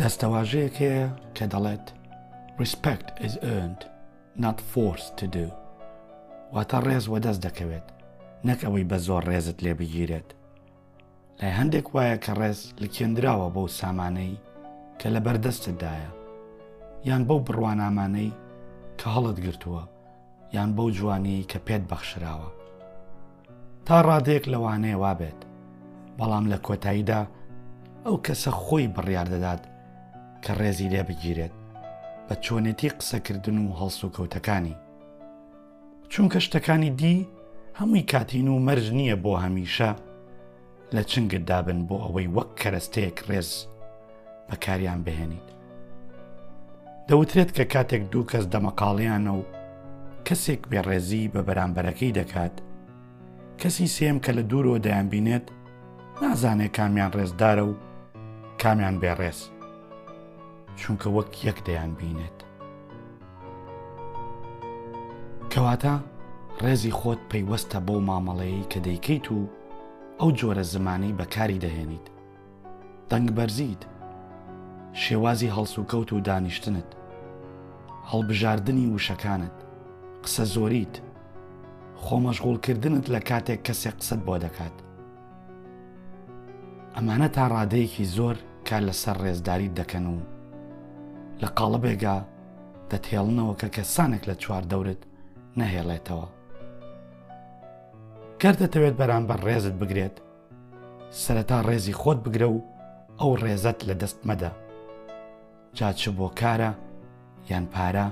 دەستەواژەیەک هەیە کە دەڵێت Respect is earned not forced to do واتە ڕێز وەدەست دەکەوێت نەک ئەوەی بە زۆر ڕێزت لێ بگیرێت لای هەندێک وایە کە ڕێز لکێندراوە بەو سامانەی کە لە بەردەستتدایە یان بەو بڕوانامانەی کە هەڵت گرتووە یان بەو جوانیی کە پێت بەخشراوە تا ڕادێک لەوانەیە وابێت بەڵام لە کۆتاییدا ئەو کەسە خۆی بڕیار دەدات کە ڕێزی لێ بگیرێت بە چۆنێتی قسەکردن و هەڵسوکەوتەکانی چونکە شتەکانی دی هەمووی کاتین و مەرج نییە بۆ هەمیشە لە چنگت دابن بۆ ئەوەی وەک کەرەستەیەک ڕێز بەکاریان بهێنیت دەوترێت کە کاتێک دوو کەس دەمەقاڵیانە و کەسێک بێڕێزی بە بەرامبەرەکەی دەکات کەسی سێم کە لە دوورەوە دەیان بینێت نازانێت کامیان ڕێزدارە و کامیان بێڕێز چونکە وەک یەک دەیان بینێت. کەواتە ڕێزی خۆت پەیوەستە بەو مامەڵەیەی کە دەیکەیت و ئەو جۆرە زمانەی بەکاری دەهێنیت دەنگ بەرزیت شێوازی هەڵسوکەوت و دانیشتنت هەڵبژاردنی وشەکانت قسە زۆریت خۆمەشغوڵکردنت لە کاتێک کەسێک قسەت بۆ دەکات ئەمانە تا ڕادەیەکی زۆر کار لەسەر ڕێزداریت دەکەن و لە قاڵبێگا دەتهێڵنەوە کە کەسانێک لە چوار دەورت نەهێڵێتەوە گەر دەتەوێت بەرامبەر ڕێزت بگرێت سەرەتا ڕێزی خۆت بگرە و ئەو ڕێزت لە دەست مەدە جا چ بۆ کارە یان پارە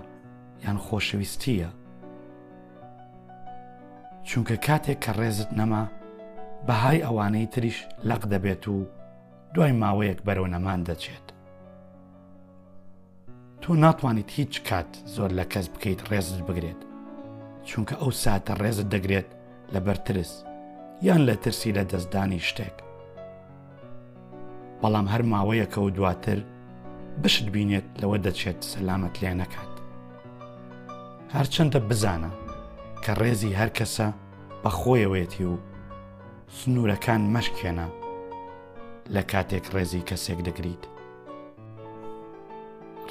یان خۆشەویستییە چونکە کاتێک کە ڕێزت نەما بەهای ئەوانەی تریش لەق دەبێت و دوای ماوەیەک بەرەو نەمان دەچێت تۆ ناتوانیت هیچ کات زۆر لە کەس بکەیت ڕێزت بگرێت چونکە ئەو ساتە ڕێزت دەگرێت لە بەرترس یان لە ترسی لە دەستدانی شتێک بەڵام هەر ماوەیەکە و دواتر بشت بینێت لەوە دەچێت سەلامت لێ نەکات هەرچەندە بزانە کە ڕێزی هەر کەسە بە خۆیەوەیەتی و سنوورەکان مەشکێنە لە کاتێک ڕێزی کەسێک دەگریت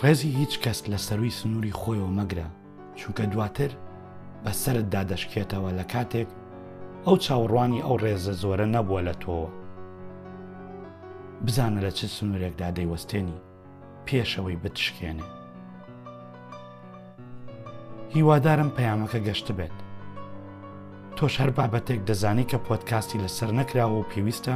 ڕێزی هیچ کەس لە سەروی سنووری خۆیەوە مەگرە چونکە دواتر بە سەرتدا دەشکێتەوە لە کاتێک ئەو چاوەڕوانی ئەو ڕێزە زۆرە نەبووە لە تۆوە بزانە لە چ سنوورێکدا دەیوەستێنی پێشەوەی بتشکێنێ هیوادارم پەیامەکە گەشت بێت تۆش هەر بابەتێک دەزانی کە پۆتکاستی لەسەر نەکراوە و پێویستە